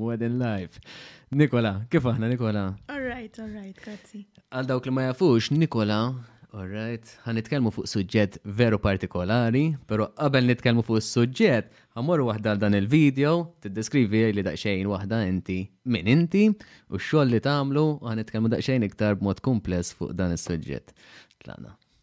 Wedding life. Nikola, kif aħna Nikola? All right, all right, grazzi. Għal dawk li ma jafux, Nikola Alright, għan nitkelmu fuq suġġett veru partikolari, pero qabel nitkelmu fuq suġġett, għamur wahda dan il-video, t-deskrivi li daqxejn wahda inti min inti, u xoll li tamlu, għan nitkelmu daqxejn iktar b'mod kumpless fuq dan il-suġġett. Tlana.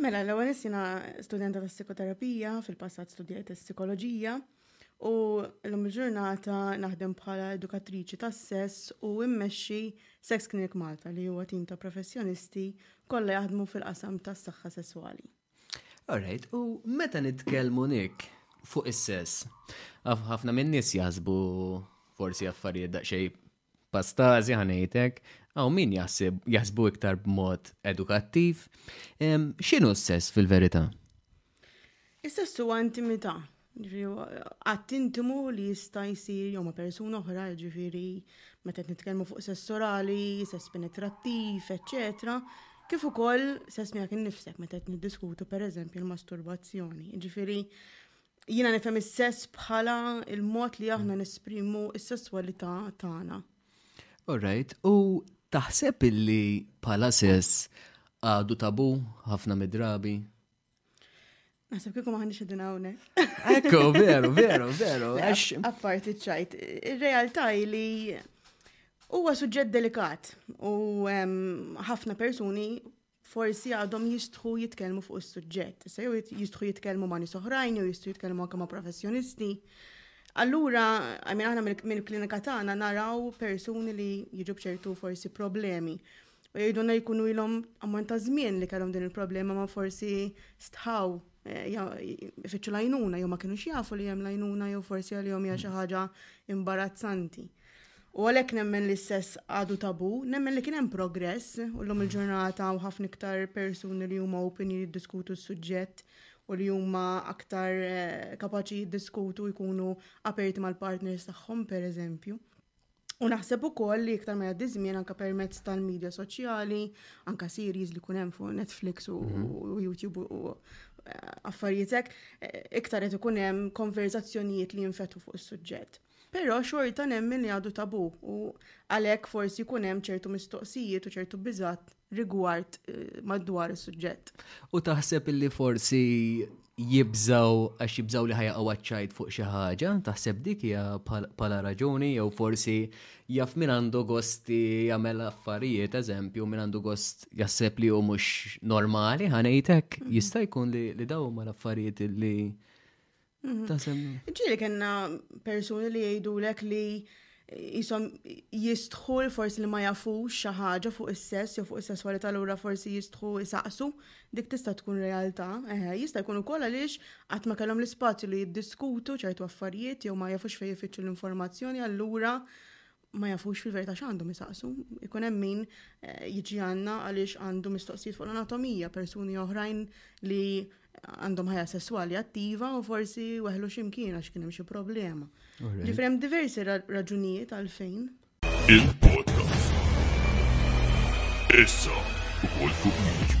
Mela, l-ewwel jiena studenta ta' psikoterapija, fil-passat studjajt is-psikoloġija u l-lum il-ġurnata naħdem bħala edukatriċi tas-sess u immexxi Sex Clinic Malta li huwa tim ta' professjonisti kollha jaħdmu fil-qasam tas-saħħa sesswali. Alright, u meta nitkellmu nik fuq is-sess, ħafna minn nies jaħsbu forsi affarijiet daqsxejn pastażi ħa ngħid hekk, hawn min jaħseb jaħsbu iktar b'mod edukattiv. X'inhu s-sess fil-verità? Is-sess huwa intimità. Għadd intimu li jista' jsir jew ma' persuna oħra, ġifieri meta qed nitkellmu fuq sess orali, sess penetrattiv, eċċetera, kif ukoll sess miegħek innifsek meta qed niddiskutu pereżempju l-masturbazzjoni. Ġifieri Jiena nifhem is-sess bħala il-mod li aħna nesprimu s-sesswalità tagħna. Alright, u taħseb illi bħala sess għadu tabu ħafna midrabi? Naħseb kieku maħni xedin għawne. Ekku, veru, veru, veru. Apparti ċajt, il-realtà li huwa suġġett delikat u ħafna persuni forsi għadhom jistħu jitkellmu fuq is-suġġett. Issa jew jistħu jitkellmu ma' nies oħrajn, jew jistħu jitkellmu anke ma' professjonisti. Allura, għamin aħna mill-klinika tagħna naraw persuni li jiġu bċertu forsi problemi. U jgħiduna jkunu ilhom ammont ta' żmien li kellhom din il-problema ma' forsi stħaw ifittxu lajnuna jew ma kienux jafu li hemm lajnuna jew forsi għalihom hija xi ħaġa imbarazzanti. U għalhekk nemmen li s-sess għadu tabu, nemmen li kien hemm progress u llum il-ġurnata u ħafna iktar persuni li huma open jiddiskutu s-suġġett u li huma aktar eh, kapaċi jiddiskutu jkunu aperti mal-partners tagħhom pereżempju. U naħseb ukoll li iktar ma jgħaddi żmien anke permezz tal-medja soċjali, anke series li kun hemm fuq Netflix u mhm. YouTube u eh, affarijiet hekk, eh, iktar qed ikun hemm konverzazzjonijiet li jinfetu fuq is-suġġett. Però xorta nemmen li għadu tabu u għalhekk forsi jkun hemm ċertu mistoqsijiet u ċertu biżat rigward eh, madwar is-suġġett. U taħseb illi forsi jibżaw għax jibżaw li ħajja għaċċajt fuq xi ħaġa, taħseb dik hija pala raġuni jew forsi jaf min għandu gost jagħmel affarijiet eżempju min għandu gost jaħseb li hu mhux normali ħanejtek jista' jkun li daw ma l-affarijiet li Mhm. Ta' semmi. Ġili kena persuni li jgħidu lek li jisom jistħu forsi li ma jafux xi ħaġa fuq is-sess jew fuq is-sesswalità lura forsi jistħu jisaqsu dik tista' tkun realtà. Eħe, jista' jkun ukoll għaliex qatt ma kellhom l-ispazju li jiddiskutu ċertu affarijiet jew ma jafux fejn jifittxu l-informazzjoni allura ma jafux fil-verità x'għandhom isaqsu. Ikun hemm min eh, jiġi għandna għaliex għandu mistoqsijiet fuq l-anatomija, persuni oħrajn li għandhom ħajja sesswali attiva u forsi weħlu ximkien għax kien hemm xi problema. Ġifri hemm diversi raġunijiet għalfejn. Il-podcast. Issa u fuq